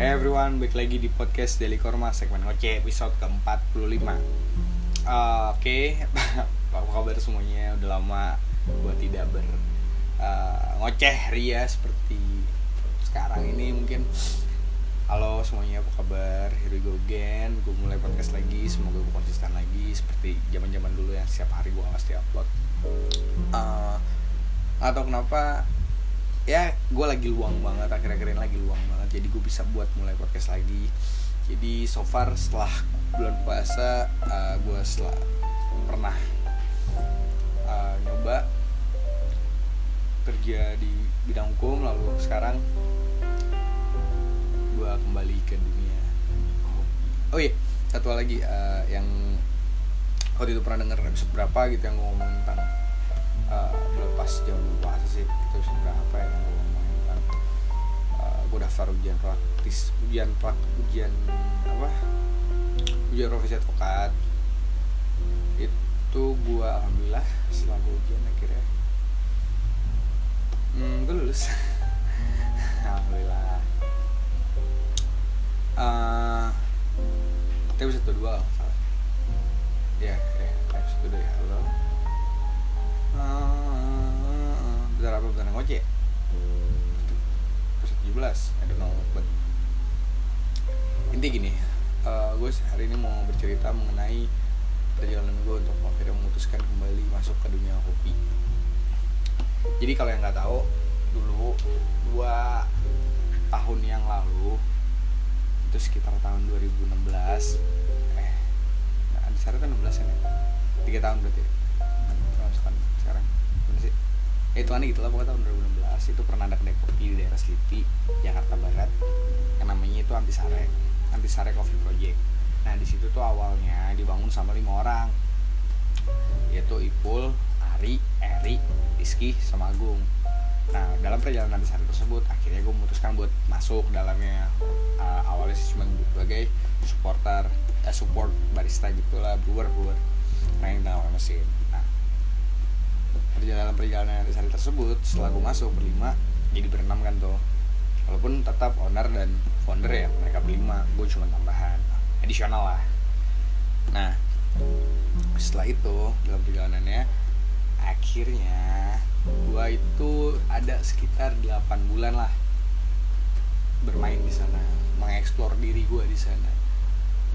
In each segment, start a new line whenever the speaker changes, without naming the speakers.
Hey everyone, balik lagi di podcast Daily Korma segmen ngoceh episode ke-45 uh, Oke, apa kabar semuanya? Udah lama gue tidak ber uh, ngoceh ria seperti sekarang ini mungkin Halo semuanya, apa kabar? Here we go again Gue mulai podcast lagi, semoga gue konsisten lagi Seperti zaman zaman dulu yang setiap hari gue pasti upload uh, Atau kenapa ya gue lagi luang banget akhir-akhir ini lagi luang banget jadi gue bisa buat mulai podcast lagi. Jadi so far setelah bulan puasa uh, gue setelah pernah uh, nyoba kerja di bidang hukum lalu sekarang gue kembali ke dunia oh iya satu lagi uh, yang waktu itu pernah denger episode berapa gitu yang ngomong tentang uh, pas jam puasa sih? Itu berapa ya yang ngomong tentang uh, gue daftar ujian praktis ujian prak ujian apa? Ujian profesi advokat. Itu gue alhamdulillah setelah gue ujian akhirnya hmm, gue lulus. Alhamdulillah. Uh, tapi satu dua salah. Ya ya episode dua ya halo bentar apa bentar ngoceh? Episode 17 I don't know but inti gini uh, gue hari ini mau bercerita mengenai perjalanan gue untuk akhirnya memutuskan kembali masuk ke dunia kopi. Jadi kalau yang nggak tahu dulu dua tahun yang lalu itu sekitar tahun 2016 eh nah, kan 16 ya? Tiga tahun berarti ya itu aneh gitu lah pokoknya tahun 2016 itu pernah ada kedai kopi di daerah Selipi Jakarta Barat yang namanya itu Antisare Antisare Coffee Project. Nah di situ tuh awalnya dibangun sama lima orang yaitu Ipul Ari Eri Rizky sama Agung. Nah dalam perjalanan Antisare tersebut akhirnya gue memutuskan buat masuk dalamnya. Uh, awalnya sih cuma sebagai supporter eh, support barista gitulah brewer brewer main tengah mesin perjalanan perjalanan Antisari tersebut setelah gue masuk berlima jadi berenam kan tuh. Walaupun tetap owner dan founder ya mereka berlima gue cuma tambahan additional lah. Nah setelah itu dalam perjalanannya akhirnya gue itu ada sekitar 8 bulan lah bermain di sana mengeksplor diri gue di sana.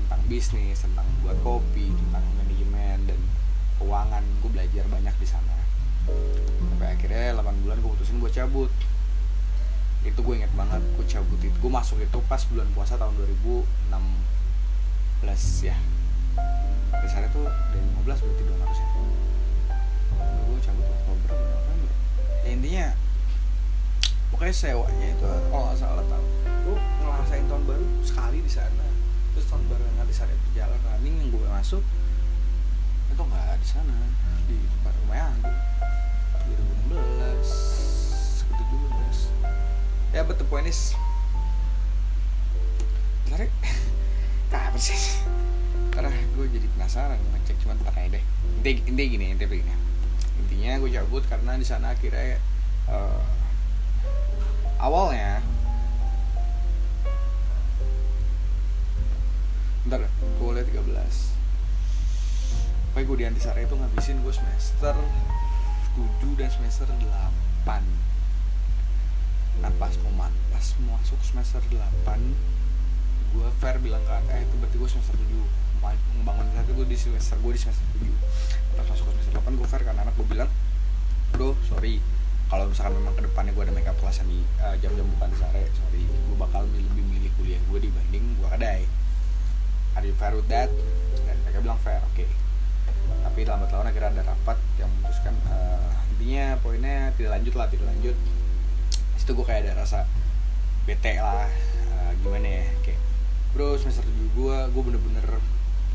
Tentang bisnis tentang buat kopi tentang manajemen dan keuangan gue belajar banyak di sana sampai akhirnya 8 bulan gue putusin buat cabut. Itu gue inget banget gue cabut itu gue masuk itu pas bulan puasa tahun 2016 ya. Di sana tuh dari 15 berarti dong harusnya gue cabut Oktober November ya, intinya pokoknya sewanya itu kalau nggak salah tahu gue ngerasain tahun baru sekali di sana. Terus tahun baru nggak di sana berjalan running yang gue masuk itu nggak di sana. Di tempat rumah yang 17 ya but the point is tarik kapan sih? Karena gue jadi penasaran ngecek cuman aja deh. Inti inti gini inti begini. Intinya gue cabut karena di sana akhirnya uh, awalnya ntar gue liat 13 Pokoknya gue di Antisari itu ngabisin gue semester 7 dan semester 8 Nah pas mau, pas masuk semester 8 Gue fair bilang ke eh itu berarti gue semester 7 Ngebangun itu gue di semester gue di semester 7 Pas masuk ke semester 8 gue fair karena anak gue bilang Bro sorry. Kalau misalkan memang ke depannya gue ada makeup class yang di uh, jam-jam bukan sore sorry. Gue bakal lebih milih kuliah gue dibanding gue kedai. Are you fair with that? Dan mereka bilang fair oke. Okay. tapi lambat laun akhirnya ada rapat yang memutuskan uh, intinya poinnya tidak lanjut lah tidak lanjut situ gue kayak ada rasa bete lah uh, gimana ya kayak bro semester 7 gue gue bener-bener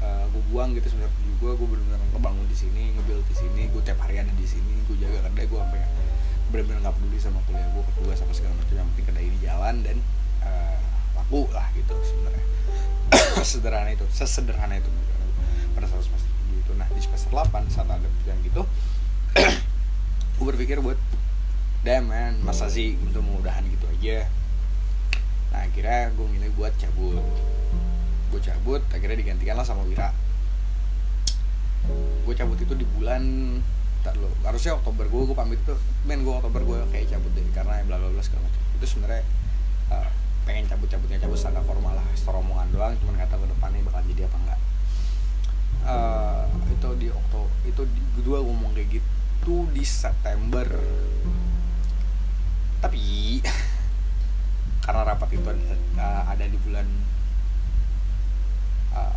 uh, gue buang gitu semester 7 gue gue bener-bener ngebangun di sini ngebuild di sini gue tiap hari ada di sini gue jaga kedai gue sampai bener-bener nggak peduli sama kuliah gue kedua sama segala macam yang penting kedai ini jalan dan uh, laku lah gitu sebenarnya. Sederhana itu sesederhana itu pada saat semester gitu nah di semester 8 saat ada perjalanan gitu gue berpikir buat damn man. Masa sih untuk mudahan gitu aja. Nah akhirnya gue milih buat cabut. Gue cabut akhirnya digantikan lah sama Wira. Gue cabut itu di bulan tak lo harusnya Oktober gue gue pamit tuh. Men gue Oktober gue kayak cabut deh karena bla bla bla segala macam. Itu sebenarnya uh, pengen cabut cabutnya cabut secara formal lah. Setor omongan doang cuman kata ke depannya bakal jadi apa enggak uh, itu di Oktober itu di gue ngomong kayak gitu di September tapi karena rapat itu ada, uh, ada di bulan uh,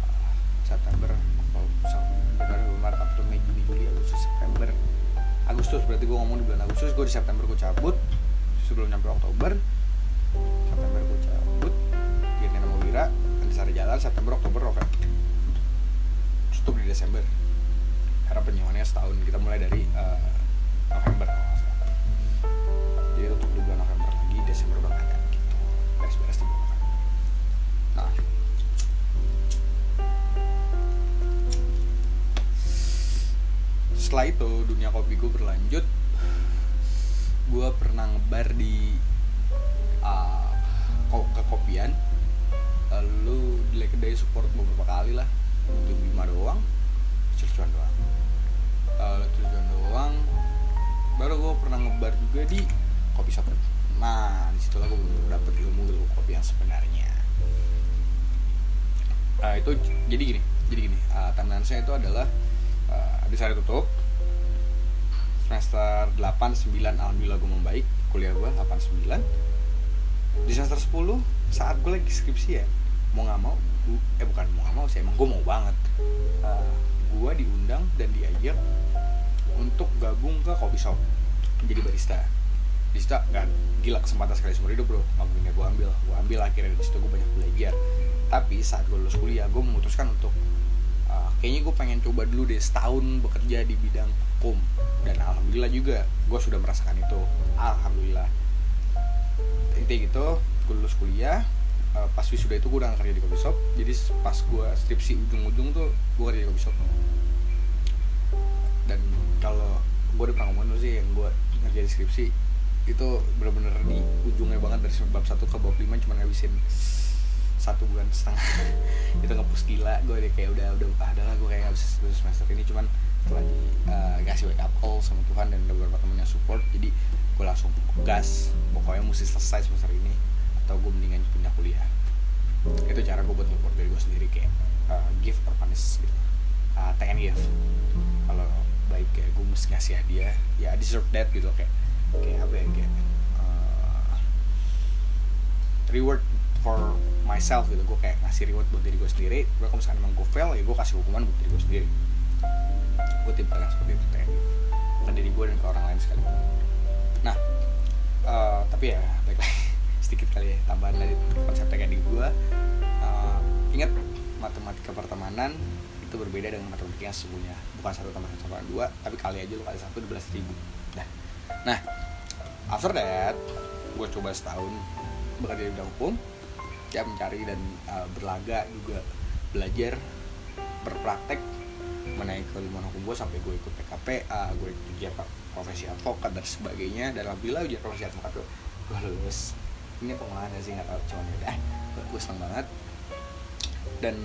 September Oktober Maret April Mei Juni Juli Agustus September Agustus berarti gue ngomong di bulan Agustus gue di September gue cabut. Sebelum nyampe Oktober September gue cabut gini nama Wira nanti sari jalan September Oktober November tutup di Desember karena penyewanya setahun kita mulai dari uh, November di bulan November lagi Desember udah ada gitu. Beres-beres di bulan November nah. Setelah itu dunia kopi gue berlanjut. Gue pernah ngebar di uh, kekopian. Lalu di kedai support beberapa kali lah. Jam lima doang cucuan doang. Uh, cucuan doang. Baru gue pernah ngebar juga di kopi shop. Nah di situlah gue dapet ilmu ilmu kopi yang sebenarnya. Uh, itu jadi gini jadi gini. Uh, timeline saya itu adalah uh, habis hari tutup. Semester 8 9 alhamdulillah gue membaik. Kuliah gue 8 9 di semester 10 saat gue lagi skripsi ya mau nggak mau gua, eh bukan mau nggak mau sih emang gue mau banget. Uh, gue diundang dan diajak untuk gabung ke kopi shop. Menjadi barista di situ nggak gila kesempatan sekali seumur hidup bro. Mungkin gue ambil gue ambil akhirnya di situ gue banyak belajar. Tapi saat gue lulus kuliah gue memutuskan untuk uh, kayaknya gue pengen coba dulu deh setahun bekerja di bidang hukum dan alhamdulillah juga gue sudah merasakan itu. Alhamdulillah. Intinya gitu gue lulus kuliah uh, pas wisuda itu gue udah kerja di coffee shop. Jadi pas gue skripsi ujung-ujung tuh gue kerja di coffee shop. Dan kalau gue udah pernah ngomong sih yang gue ngerjain skripsi itu bener-bener di ujungnya banget dari bab satu ke bab lima cuma ngabisin satu bulan setengah. Itu ngepus gila gue udah kayak udah udah ah adalah gue kayak habis semester ini. Cuman setelah di uh, kasih wake up call sama Tuhan dan beberapa temen yang support jadi gue langsung gas. Pokoknya mesti selesai semester ini atau gue mendingan pindah kuliah. Itu cara gue buat support diri gue sendiri kayak uh, give or punish gitu. Uh, and give. Kalau baik kayak gue mesti ngasih hadiah. Ya deserve that gitu kayak kayak apa ya kayak uh, reward for myself gitu. Gue kayak ngasih reward buat diri gue sendiri. Gue kalau misalkan emang gue fail ya gue kasih hukuman buat diri gue sendiri. Gue tipe yang seperti itu kayak ke diri gue dan ke orang lain sekali nah uh, tapi ya baik lagi sedikit kali ya tambahan dari konsep teknik gue uh, ingat matematika pertemanan itu berbeda dengan matematika yang sesungguhnya. Bukan satu tambah satu sama dua tapi kali aja lu kali satu dua belas ribu. Nah nah after that gue coba setahun bekerja di bidang hukum ya mencari dan uh, berlaga juga belajar berpraktek menaik ke lima hukum gue sampai gue ikut PKPA gue ikut ujian profesi advokat dan sebagainya. Dan alhamdulillah ujian profesi advokat gue gue lulus. Ini pengolahan sih? Nggak tahu cuman ya gue seneng banget. Dan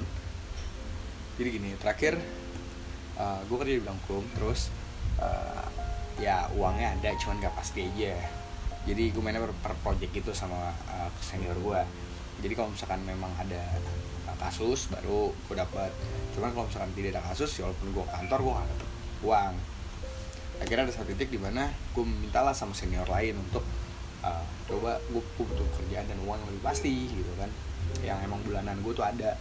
jadi gini terakhir uh, gue kerja di bidang hukum terus ya uangnya ada cuman nggak pasti aja jadi gue mainnya per, per project gitu sama uh, senior gue jadi kalau misalkan memang ada kasus baru gue dapat cuman kalau misalkan tidak ada kasus ya walaupun gue kantor gue gak dapet uang. Akhirnya ada satu titik di mana gue mintalah sama senior lain untuk uh, coba gue butuh kerjaan dan uang yang lebih pasti gitu kan. Yang emang bulanan gue tuh ada.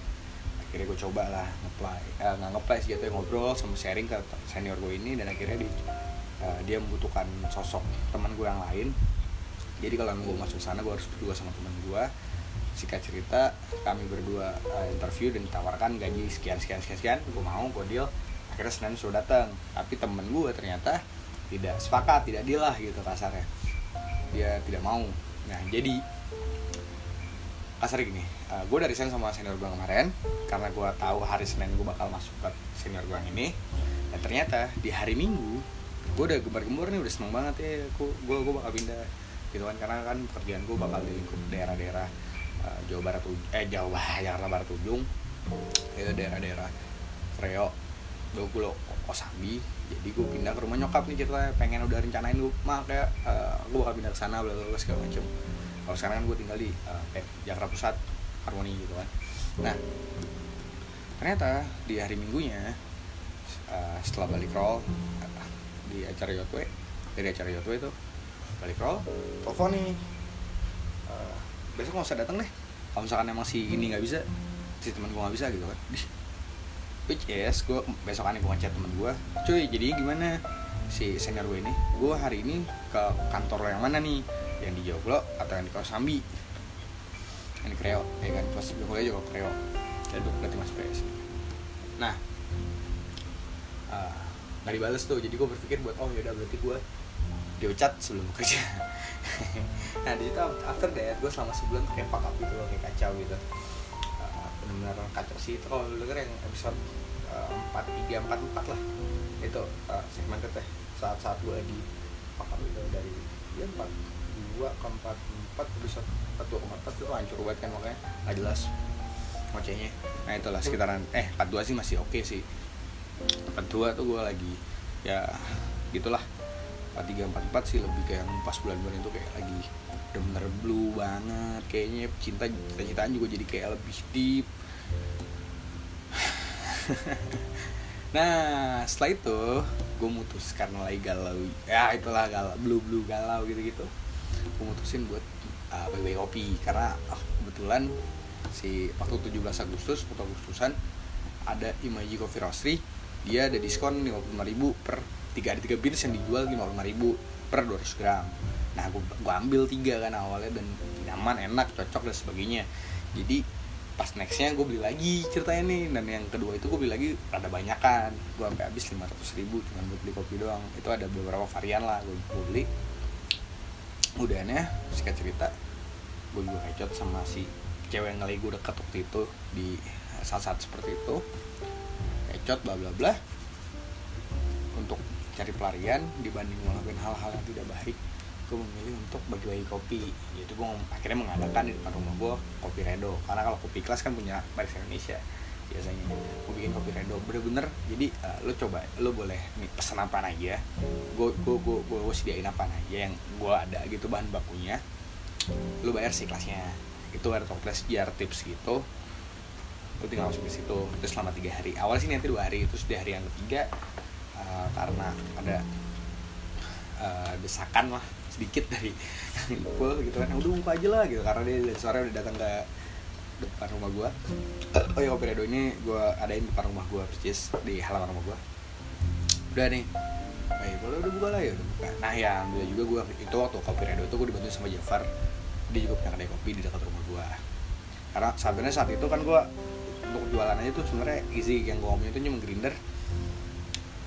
Akhirnya gue coba lah ngeplay eh, nggak ngeplay sih jatuhnya ngobrol sama sharing ke senior gue ini dan akhirnya di, uh, dia membutuhkan sosok teman gue yang lain. Jadi kalau gue masuk sana gue harus berdua sama teman gue singkat cerita kami berdua uh, interview dan ditawarkan gaji sekian sekian sekian sekian. Gue mau gue deal. Akhirnya senin sudah datang. Tapi temen gue ternyata tidak sepakat tidak deal lah gitu kasarnya. Dia tidak mau. Nah jadi kasar gini. Uh, gue dari sen sama senior gue kemarin karena gue tahu hari senin gue bakal masuk ke senior gue ini dan ternyata di hari minggu gue udah gembar-gembor nih udah seneng banget ya. Gue gue gue bakal pindah gitu kan karena kan pekerjaan gue bakal di lingkup daerah-daerah uh, Jawa Barat eh Jawa Jakarta Barat ujung. Itu daerah-daerah Freo gue Osambi. Jadi gue pindah ke rumah nyokap nih ceritanya pengen udah rencanain gue mah kayak uh, gue bakal pindah ke sana bla bla segala macem. Kalau sekarang kan gue tinggal di uh, Jakarta Pusat Harmoni gitu kan. Nah ternyata di hari minggunya uh, setelah balik roll di acara Yotwe dari acara Yotwe itu. Balik roll telepon nih. Uh, besok nggak usah datang deh. Kalau misalkan emang si ini nggak bisa si teman gue nggak bisa gitu kan. Which is gue besokan gue ngechat temen gue cuy jadi gimana? Si senior gue ini gue hari ini ke kantor yang mana nih? Yang di Joglo atau yang di Kosambi yang di Kreo ya kan? Pas gue kuliah juga Kreo. Jadi gue berarti masuk PS nah uh, nggak dibales tuh jadi gue berpikir buat oh yaudah berarti gue diucat sebelum kerja. Nah di situ after that gue selama sebulan kayak fuck up gitu loh kayak kacau gitu. Benar-benar kacau sih. Itu kalau lu denger yang episode eh, empat tiga empat empat lah. Itu uh, segmen teh saat-saat gue lagi pakam itu dari ya empat dua ke empat empat episode empat dua ke empat tuh hancur banget kan makanya nggak jelas. Ngocehnya nah itulah sekitaran eh empat dua sih masih oke okay sih empat dua tuh gue lagi ya gitulah. Empat tiga empat empat sih lebih kayak yang pas bulan-bulan itu kayak lagi bener-bener blue banget. Kayaknya cinta cinta-cintaan juga jadi kayak lebih deep. Nah setelah itu gue mutus karena lagi galau. Ya itulah galau blue blue galau gitu gitu gue mutusin buat uh, PW kopi. Karena oh, kebetulan si waktu 17 Agustus atau Agustusan ada Imaji Coffee Roastery dia ada diskon 55 ribu per 3 ada 3 beers yang dijual 55 ribu per 200 gram. Nah gue, gue ambil tiga kan awalnya dan nyaman enak cocok dan sebagainya. Jadi pas nextnya gue beli lagi ceritanya nih. Dan yang kedua itu gue beli lagi ada banyak kan. Gue sampai habis 500 ribu cuma buat beli kopi doang. Itu ada beberapa varian lah gue, beli. Udahnya singkat cerita gue juga kecot sama si cewek yang ngelih gue deket waktu itu di saat-saat seperti itu kecot bla bla bla untuk cari pelarian dibanding melakukan hal-hal yang tidak baik. Gue memilih untuk bagi-bagi kopi. Yaitu gue akhirnya mengadakan di depan rumah gue kopi redo. Karena kalau kopi kelas kan punya baris Indonesia biasanya. Gue bikin kopi redo. Bener-bener jadi uh, lo coba lo boleh nih pesan apa aja. Gue gue gue gue sediain apa aja yang gue ada gitu bahan bakunya. Lo bayar sih kelasnya. Itu ada toples jar tips gitu lo tinggal masuk ke situ. Itu selama tiga hari. Awal sih nanti dua hari. Terus di hari yang ketiga uh, karena ada uh, desakan lah sedikit dari Ipul gitu kan. Udah buka aja lah gitu. Karena dia dari sore udah datang ke depan rumah gua. Oh ya kopi ini gua adain depan rumah gua persis di halaman rumah gua. Udah nih. Eh, boleh udah buka lah ya udah buka. Nah ya, alhamdulillah juga gue itu waktu kopi redo itu gue dibantu sama Jafar. Dia juga punya kedai kopi di dekat rumah gue. Karena sebenarnya saat itu kan gue untuk jualan aja tuh sebenarnya easy. Yang gue ngomongin itu cuma grinder.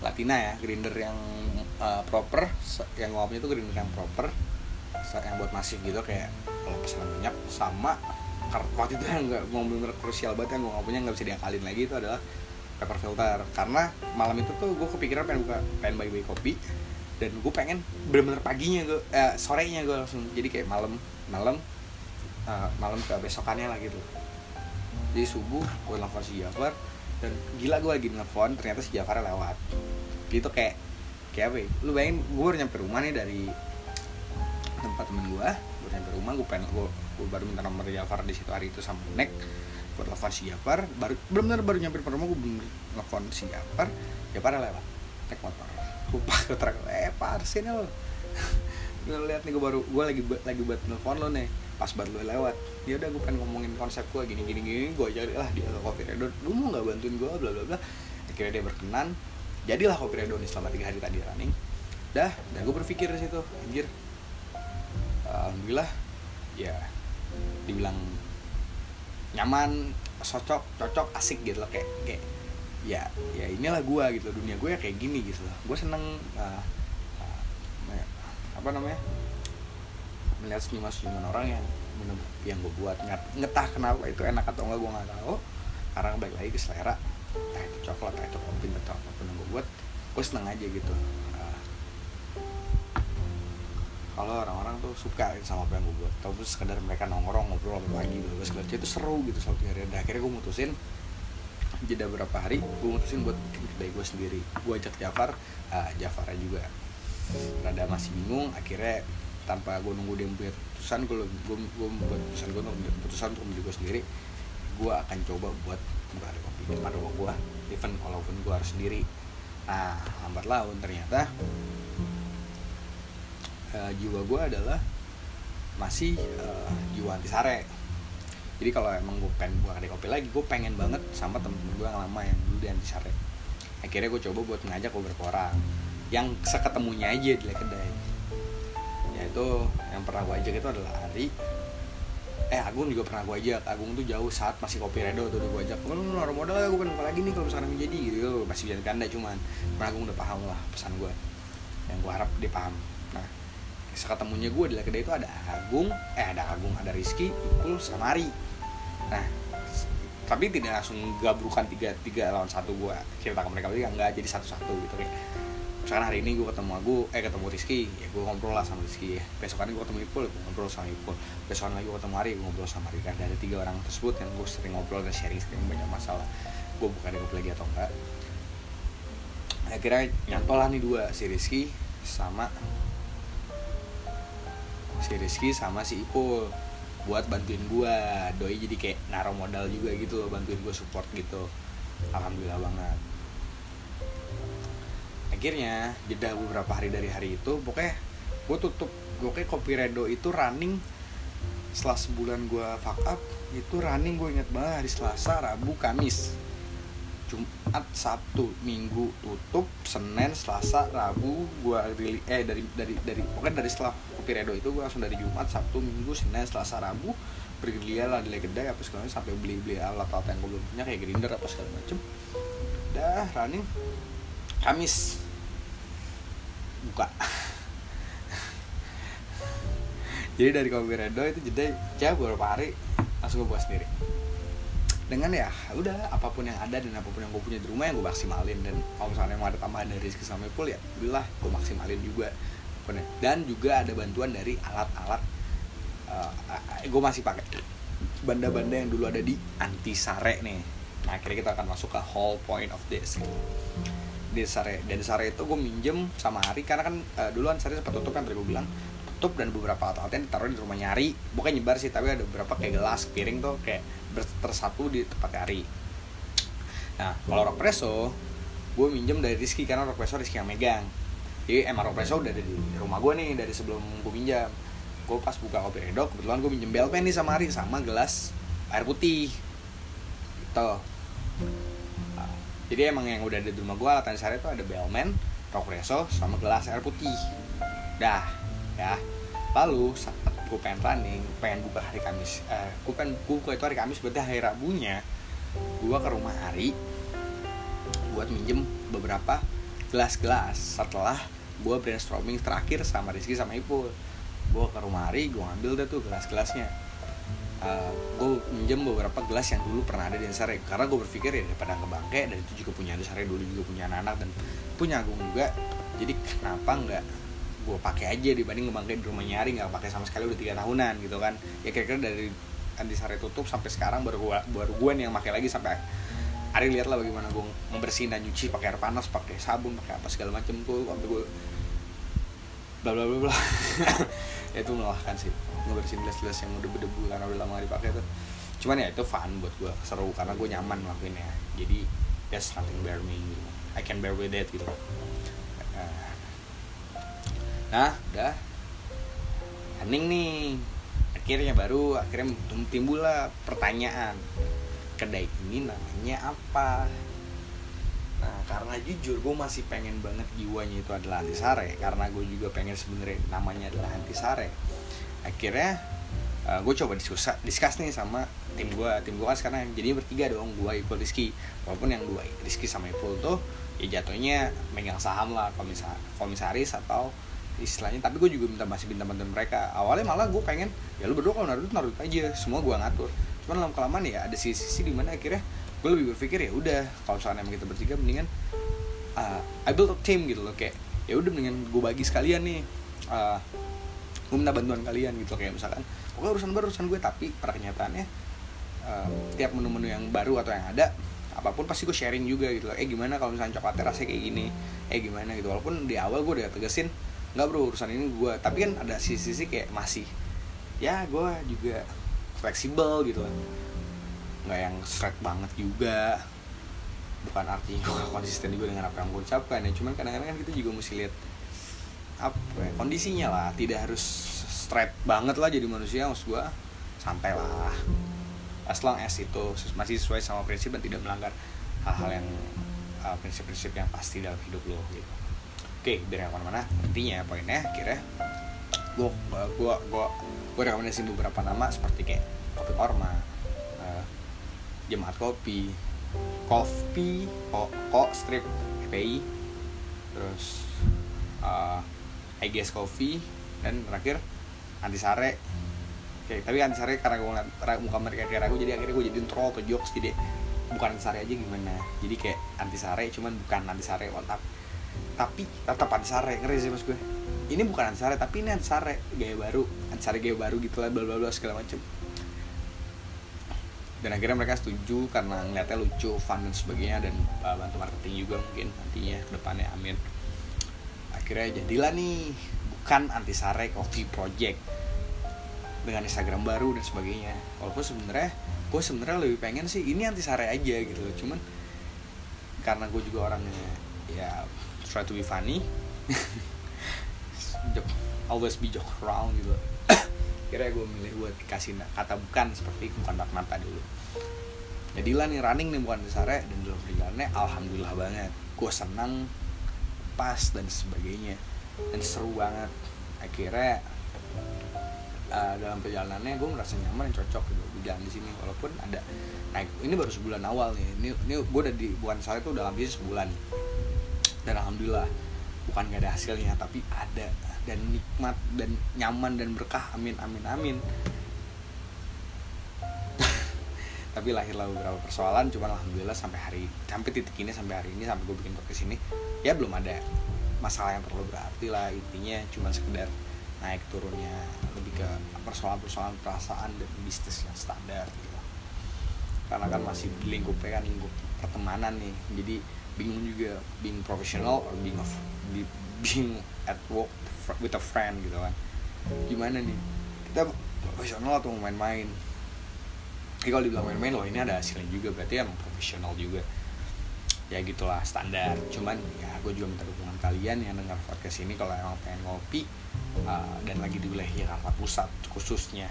Latina ya, grinder yang uh, proper. Yang ngomongnya itu grinder yang proper. Yang buat masif gitu kayak kalau pesanan banyak sama waktu itu yang nggak mau bener krusial banget yang gue ngomongnya nggak bisa diakalin lagi itu adalah paper filter. Karena malam itu tuh gue kepikiran pengen buka pengen bagi bagi kopi. Dan gue pengen bener-bener paginya gue eh, sorenya gue langsung. Jadi kayak malam malam uh, malam ke besokannya lah gitu jadi subuh gue nelfon si Jafar dan gila gue lagi nelfon ternyata si Jafar lewat. Gitu kayak kayak apa ya? lu bayangin gue baru nyampe rumah nih dari tempat temen gue gue nyampe rumah gue pengen gue, gue baru minta nomor Jafar di situ hari itu sama Nek. Gue telepon si Jafar baru benar-benar baru nyampe rumah gue bener telepon si Jafar Jafar lewat naik motor. Gue pakai truk eh parsin lo gue lihat nih gue baru gue lagi lagi buat telepon lo nih pas baru lewat. Ya udah gue pengen ngomongin konsep gue gini gini gini gue cari lah dia ke kopi redo. Lu mau nggak bantuin gue bla bla bla. Akhirnya dia berkenan. Jadilah kopi redo nih selama tiga hari tadi running. Dah dan gue berpikir di situ anjir. Alhamdulillah ya dibilang nyaman cocok cocok asik gitu loh kayak kayak ya ya inilah gue gitu dunia gue ya kayak gini gitu loh. Gue seneng uh, apa namanya melihat senyuman orang yang yang gue buat. Ngetah kenapa itu enak atau enggak gue nggak tahu. Karena balik lagi ke selera. Entah itu coklat entah itu kopi atau apa pun yang gue buat gue seneng aja gitu. Uh, kalau orang-orang tuh suka gitu sama apa yang gue buat. Atau sekedar mereka nongkrong ngobrol sampai pagi gitu segala itu seru gitu satu hari. Dan akhirnya gue mutusin jeda berapa hari gue mutusin buat bikin kedai gue sendiri. Gue ajak Jafar uh, Jafarnya juga. Rada masih bingung akhirnya tanpa gue nunggu dia punya keputusan gue gue gue keputusan gue untuk keputusan untuk menjadi gue sendiri gue akan coba buat buka ada kopi depan rumah gue even walaupun gue harus sendiri. Nah lambat laun ternyata uh, jiwa gue adalah masih uh, jiwa antisare jadi kalau emang gue pengen buka kedai kopi lagi gue pengen banget sama temen-temen gue yang lama yang dulu di antisare akhirnya gue coba buat ngajak beberapa orang yang seketemunya aja di kedai yaitu yang pernah gue ajak itu adalah Ari. Eh Agung juga pernah gue ajak. Agung tuh jauh saat masih kopi redo tuh gue ajak. Lu naruh modal ya? Gue pengen lagi nih kalau misalnya menjadi gitu masih bisa ganda cuman. Pernah Agung udah paham lah pesan gue yang gue harap dia paham. Nah seketemunya gue di kedai itu ada Agung eh ada Agung ada Rizky Ipul sama Ari. Nah tapi tidak langsung gabrukan tiga tiga lawan satu gue cerita ke mereka berarti nggak jadi satu satu gitu kayak misalkan hari ini gue ketemu Agung eh ketemu Rizky. Ya gue ngobrol lah sama Rizky. Ya besokan gue ketemu Ipul gue ngobrol sama Ipul. Besokan lagi gue ketemu Ari gue ngobrol sama Ari. Kan ada tiga orang tersebut yang gue sering ngobrol dan sharing sering banyak masalah. Gue bukan kopi lagi atau enggak. Akhirnya nyantol lah nih dua si Rizky sama si Rizky sama si Ipul buat bantuin gue doi jadi kayak naruh modal juga gitu bantuin gue support gitu. Alhamdulillah banget akhirnya jeda beberapa hari dari hari itu pokoknya gue tutup gue kayak kopi redo itu running setelah sebulan gue fuck up itu running gue inget banget hari Selasa Rabu Kamis. Jumat Sabtu Minggu tutup Senin Selasa Rabu gua eh dari dari dari pokoknya dari setelah kopi redo itu gua langsung dari Jumat Sabtu Minggu Senin Selasa Rabu bergelia lah di kedai apa segala sampai beli beli alat alat yang gue belum punya kayak grinder apa segala macem dah running. Kamis buka. Jadi dari kopi redo itu jeda ya beberapa hari langsung gue buat sendiri. Dengan ya udah apa pun yang ada dan apa pun yang gue punya di rumah yang gue maksimalin. Dan kalau misalnya mau ada tambahan dari rezeki sama Ipul ya alhamdulillah gue maksimalin juga. Dan juga ada bantuan dari alat-alat uh, gue masih pakai. Banda-banda yang dulu ada di antisare nih. Nah akhirnya kita akan masuk ke whole point of this di sare dan itu gue minjem sama Ari karena kan uh, dulu sare sempat tutup kan tadi gue bilang. Tutup dan beberapa alat-alatnya ditaruh di rumah nyari. Bukan nyebar sih tapi ada beberapa kayak gelas piring tuh kayak tersatu di tempat Ari. Nah kalau rock preso gue minjem dari Rizky karena rock preso Rizky yang megang. Jadi emang rock preso udah ada di rumah gue nih dari sebelum gue minjam gue pas buka kopi redok kebetulan gue minjem belpen nih sama Ari sama gelas air putih. Gitu jadi emang yang udah ada di rumah gue alat sehari itu ada belmen rock preso sama gelas air putih. Dah ya. Lalu saat gue pengen running pengen buka hari Kamis eh, gue pengen buka itu hari Kamis berarti hari Rabunya gue ke rumah Ari buat minjem beberapa gelas-gelas. Setelah gue brainstorming terakhir sama Rizky sama Ipul. Gue ke rumah Ari gue ngambil deh tuh gelas-gelasnya uh, gue minjem beberapa gelas yang dulu pernah ada di Ansare karena gue berpikir ya daripada ngebangke dan itu juga punya Ansare dulu juga punya anak-anak dan punya Agung juga. Jadi kenapa nggak gue pakai aja dibanding ngebangkain di rumah nyari nggak pakai sama sekali udah tiga tahunan gitu kan. Ya kira-kira dari antisare tutup sampai sekarang baru gua baru gue nih yang pakai lagi sampai Ari lihat lah bagaimana gue membersihin dan nyuci pakai air panas pakai sabun pakai apa segala macam tuh sampai gue bla bla bla bla. Ya itu melelahkan sih ngebersihin gelas-gelas yang udah berdebu karena udah lama dipakai tuh. Cuman ya itu fun buat gue seru karena gue nyaman ngelakuinnya. Jadi there's nothing bear me. I can bear with it gitu nah udah hening nih. Akhirnya baru akhirnya timbul lah pertanyaan. Kedai ini namanya apa? Nah karena jujur gue masih pengen banget jiwanya itu adalah antisare. Karena gue juga pengen sebenarnya namanya adalah antisare akhirnya uh, gue coba diskus diskus nih sama tim gue tim gue kan sekarang jadi bertiga dong gue Ipul Rizky. Walaupun yang dua Rizky sama Ipul tuh ya jatuhnya megang saham lah komisaris atau istilahnya. Tapi gue juga minta masih minta bantuan mereka. Awalnya malah gue pengen ya lu berdua kalau naruh naruh aja semua gue ngatur. Cuman dalam kelamaan ya ada sisi-sisi di mana akhirnya gue lebih berpikir ya udah kalau misalnya emang kita bertiga mendingan uh, I build a team gitu loh. Kayak ya udah mendingan gue bagi sekalian nih uh, gue minta bantuan kalian gitu kayak misalkan pokoknya urusan baru urusan gue tapi pada kenyataannya uh, tiap menu-menu yang baru atau yang ada apa pun pasti gue sharing juga gitu. Eh gimana kalau misalnya coklatnya rasanya kayak gini? Eh gimana gitu? Walaupun di awal gue udah tegesin nggak bro urusan ini gue tapi kan ada sisi-sisi kayak masih ya gue juga fleksibel gitu kan nggak yang straight banget juga. Bukan artinya gue konsisten juga dengan apa yang gue ucapkan ya cuman kadang-kadang kan kita juga mesti lihat apa ya, kondisinya lah. Tidak harus straight banget lah jadi manusia maksud gue santai lah. As long as itu masih sesuai sama prinsip dan tidak melanggar hal-hal yang uh, prinsip-prinsip uh, yang pasti dalam hidup lo gitu. Oke dari mana-mana intinya poinnya kira gue gue gue gue rekomendasi beberapa nama seperti kayak kopi korma uh, jemaat kopi kopi kok kok strip PI terus uh, I guess coffee dan terakhir antisare Oke, tapi antisare karena gue ngeliat muka mereka kayak ragu jadi akhirnya gue jadi troll atau jokes jadi bukan antisare aja gimana. Jadi kayak antisare cuman bukan antisare otak. Tapi tetap antisare ngeri sih mas gue. Ini bukan antisare tapi ini antisare gaya baru. Antisare gaya baru gitu lah bla bla bla segala macem. Dan akhirnya mereka setuju karena ngeliatnya lucu fun dan sebagainya dan uh, bantu marketing juga mungkin nantinya ke depannya amin akhirnya jadilah nih bukan antisare coffee project dengan Instagram baru dan sebagainya. Walaupun sebenarnya gue sebenarnya lebih pengen sih ini anti sare aja gitu loh. Cuman karena gue juga orangnya ya try to be funny. Always be joke around gitu. Kira gue milih buat dikasih kata bukan seperti bukan mata dulu. Jadilah nih running nih bukan sare dan dalam perjalanannya alhamdulillah banget. Gue senang pas dan sebagainya. Dan seru banget. Akhirnya uh, dalam perjalanannya gue merasa nyaman dan cocok gitu jalan di sini. Walaupun ada naik ini baru sebulan awal nih. Ini ini gue udah di bukan saya itu dalam bisnis sebulan. Dan alhamdulillah bukan gak ada hasilnya tapi ada. Dan nikmat dan nyaman dan berkah. Amin amin amin tapi lahirlah beberapa persoalan cuma alhamdulillah sampai hari sampai titik ini sampai hari ini sampai gue bikin podcast ini ya belum ada masalah yang terlalu berarti lah intinya cuma sekedar naik turunnya lebih ke persoalan-persoalan perasaan dan bisnis yang standar gitu. Karena kan masih lingkupnya kan lingkup pertemanan nih jadi bingung juga being professional or being of being at work with a friend gitu kan. Gimana nih? Kita profesional atau main-main Jadi kalau dibilang main-main loh ini ada hasilnya juga berarti emang profesional juga. Ya gitulah standar. Cuman ya gue juga minta dukungan kalian yang dengar podcast ini kalau emang pengen ngopi uh, dan lagi di wilayah Jakarta Pusat khususnya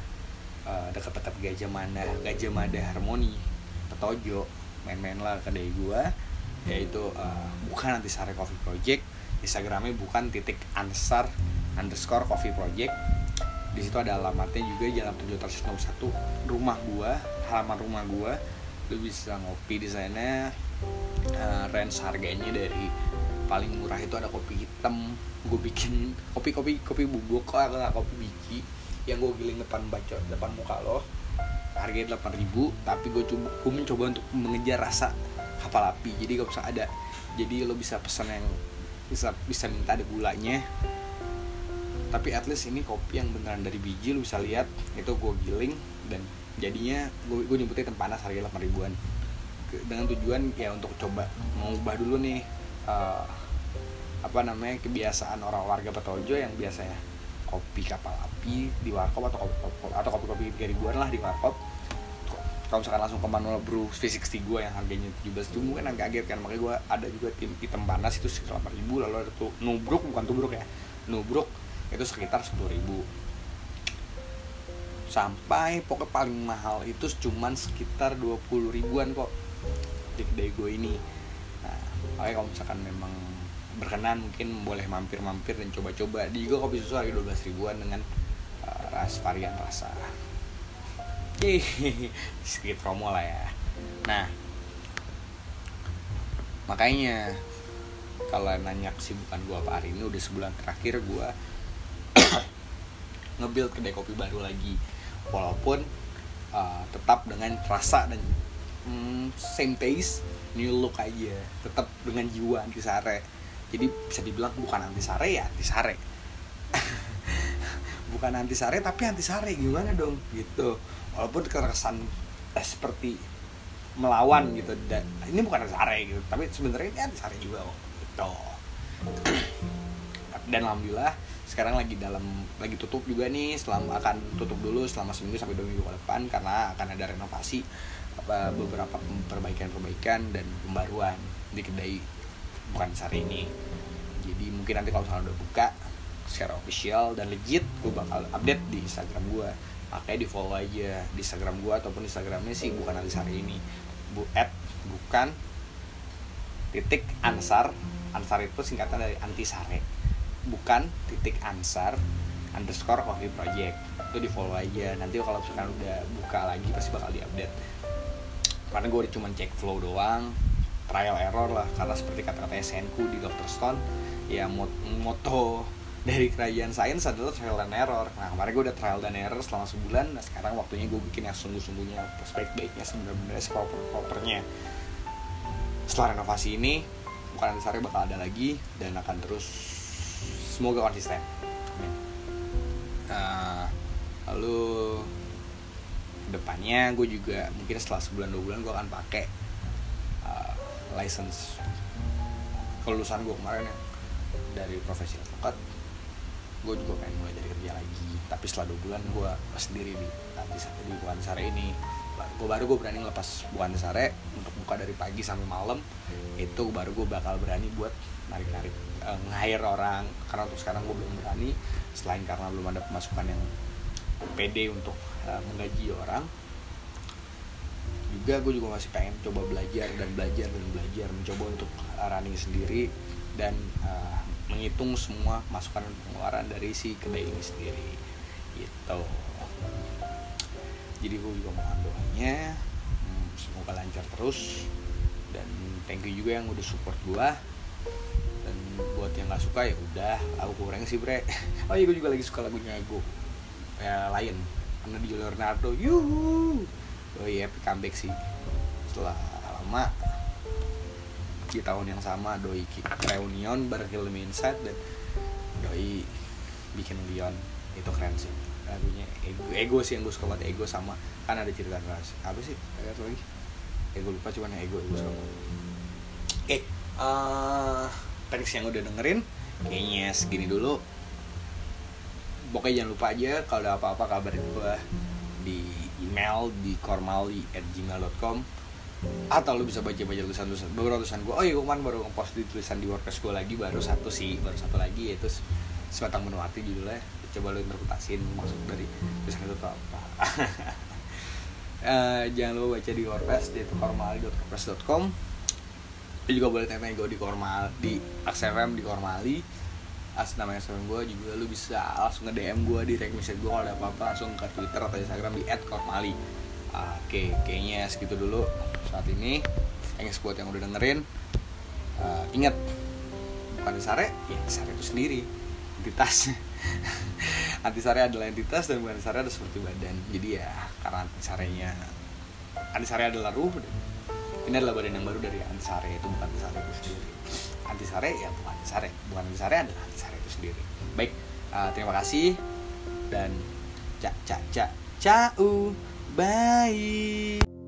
uh, dekat-dekat Gajah Mada Gajah Mada Harmoni Petojo main-main lah kedai gue yaitu uh, bukan sare coffee project instagramnya bukan titik ansar underscore coffee project. Di situ ada alamatnya juga jalan tujuh ratus nomor satu rumah gua halaman rumah gua lu bisa ngopi di sana uh, range harganya dari paling murah itu ada kopi hitam. Gue bikin kopi kopi kopi bubuk kok kopi biji yang gue giling depan baca depan muka lo. Harganya delapan ribu tapi gue coba gue mencoba untuk mengejar rasa kapal api. Jadi gak usah ada jadi lo bisa pesan yang bisa bisa minta ada gulanya. Tapi at least ini kopi yang beneran dari biji lo bisa lihat itu gue giling dan jadinya gue gue nyebutnya tempanas harga delapan ribuan. Dengan tujuan ya untuk coba. Mengubah dulu nih uh, apa namanya kebiasaan orang warga Petojo yang biasanya kopi kapal api di warkop atau kopi, kopi atau kopi kopi tiga ribuan lah di warkop. Kalau misalkan langsung ke manual brew V60 gue yang harganya 17 ribu mungkin agak kaget kan. Makanya gue ada juga tim hitam panas itu sekitar 8 ribu lalu ada tuh nubruk bukan tubruk ya. Nubruk itu sekitar 10 ribu sampai pokoknya paling mahal itu cuman sekitar 20 ribuan kok. Di kedai gue ini. Nah makanya kalau misalkan memang berkenan mungkin boleh mampir-mampir dan coba-coba. Di juga kopi susu harga 12 ribuan dengan uh, ras varian rasa. Sedikit promo lah ya. Nah makanya kalau nanya kesibukan gue apa hari ini udah sebulan terakhir gue ngebuild kedai kopi baru lagi walaupun uh, tetap dengan rasa dan hmm, same taste new look aja. Tetap dengan jiwa anti sare jadi bisa dibilang bukan anti sare ya anti sare bukan anti sare tapi anti sare gimana dong? Gitu. Walaupun keresan eh, seperti melawan gitu. Dan ini bukan anti sare gitu. Tapi sebenarnya ini anti sare juga kok. Gitu. Dan alhamdulillah sekarang lagi dalam lagi tutup juga nih selama akan tutup dulu selama seminggu sampai dua minggu ke depan karena akan ada renovasi apa beberapa perbaikan-perbaikan dan pembaruan di kedai bukan sehari ini. Jadi mungkin nanti kalau misalnya udah buka secara official dan legit gue bakal update di Instagram gue makanya di follow aja di Instagram gue ataupun Instagramnya sih bukan nanti hari ini. Bu at bukan titik ansar. Ansar itu singkatan dari anti sare bukan titik ansar underscore coffee project. Itu di follow aja. Nanti kalau misalkan udah buka lagi pasti bakal diupdate. Karena gue cuma cek flow doang trial error lah. Karena seperti kata-kata SN ku di Dr. Stone ya moto dari kerajaan sains adalah trial dan error. Nah kemarin gue udah trial dan error selama sebulan. Nah sekarang waktunya gue bikin yang sungguh-sungguhnya prospek baiknya sebenarnya proper-propernya setelah renovasi ini bukan sari bakal ada lagi dan akan terus semoga konsisten. Uh, lalu depannya gue juga mungkin setelah sebulan dua bulan gue akan pakai uh, license kelulusan gue kemarin ya dari profesi advokat gue juga pengen mulai dari kerja lagi tapi setelah dua bulan gue sendiri di nanti di sare ini. Gue baru gue berani ngelepas bukan sare untuk buka dari pagi sampai malam. Itu baru gue bakal berani buat narik-narik uh, nge-hire orang karena untuk sekarang gue belum berani. Selain karena belum ada pemasukan yang pede untuk uh, menggaji orang juga gue juga masih pengen coba belajar dan belajar dan belajar mencoba untuk uh, running sendiri dan uh, menghitung semua masukan dan pengeluaran dari si kedai ini sendiri. Gitu. Jadi gue juga mohon doanya hmm, semoga lancar terus. Dan thank you juga yang udah support gue yang nggak suka ya udah aku kurang sih bre. Oh iya gue juga lagi suka lagunya gue ya lain karena di Leonardo. Yuhu oh iya comeback sih. Setelah lama di tahun yang sama doi reunion bareng Film Inside dan doi bikin Leon. Itu keren sih lagunya. Ego, ego sih yang gue suka banget ego sama kan ada cerita keras. Apa sih? Ada lagi? Ego lupa cuman ego ego banget oke uh, thanks yang udah dengerin kayaknya segini dulu. Pokoknya jangan lupa aja kalau ada apa-apa kabarin gue di email di kormali@gmail.com atau lu bisa baca-baca tulisan-tulisan beberapa tulisan gue oh iya kemarin baru ngepost di tulisan di WordPress gue lagi baru satu sih baru satu lagi yaitu sebatang menuati judulnya. Coba lu interpretasiin maksud dari tulisan itu apa. Uh, jangan lupa baca di WordPress di kormali.wordpress.com lu juga boleh tanya gue di kormal di aksrm di kormali as nama Instagram gue juga lu bisa langsung nge DM gue di direct message gue kalau ada apa-apa langsung ke Twitter atau Instagram di @kormali. Oke, kayaknya segitu dulu saat ini. Thanks buat yang udah dengerin. Uh, ingat bukan sare, ya sare itu sendiri entitas. antisare adalah entitas dan bukan sare adalah seperti badan. Jadi ya karena antisarenya antisare adalah ruh. Ini adalah badan yang baru dari antisare itu bukan antisare itu sendiri. Antisare ya bukan antisare bukan antisare adalah antisare itu sendiri. Baik uh, terima kasih. Dan cak cak cak cau bye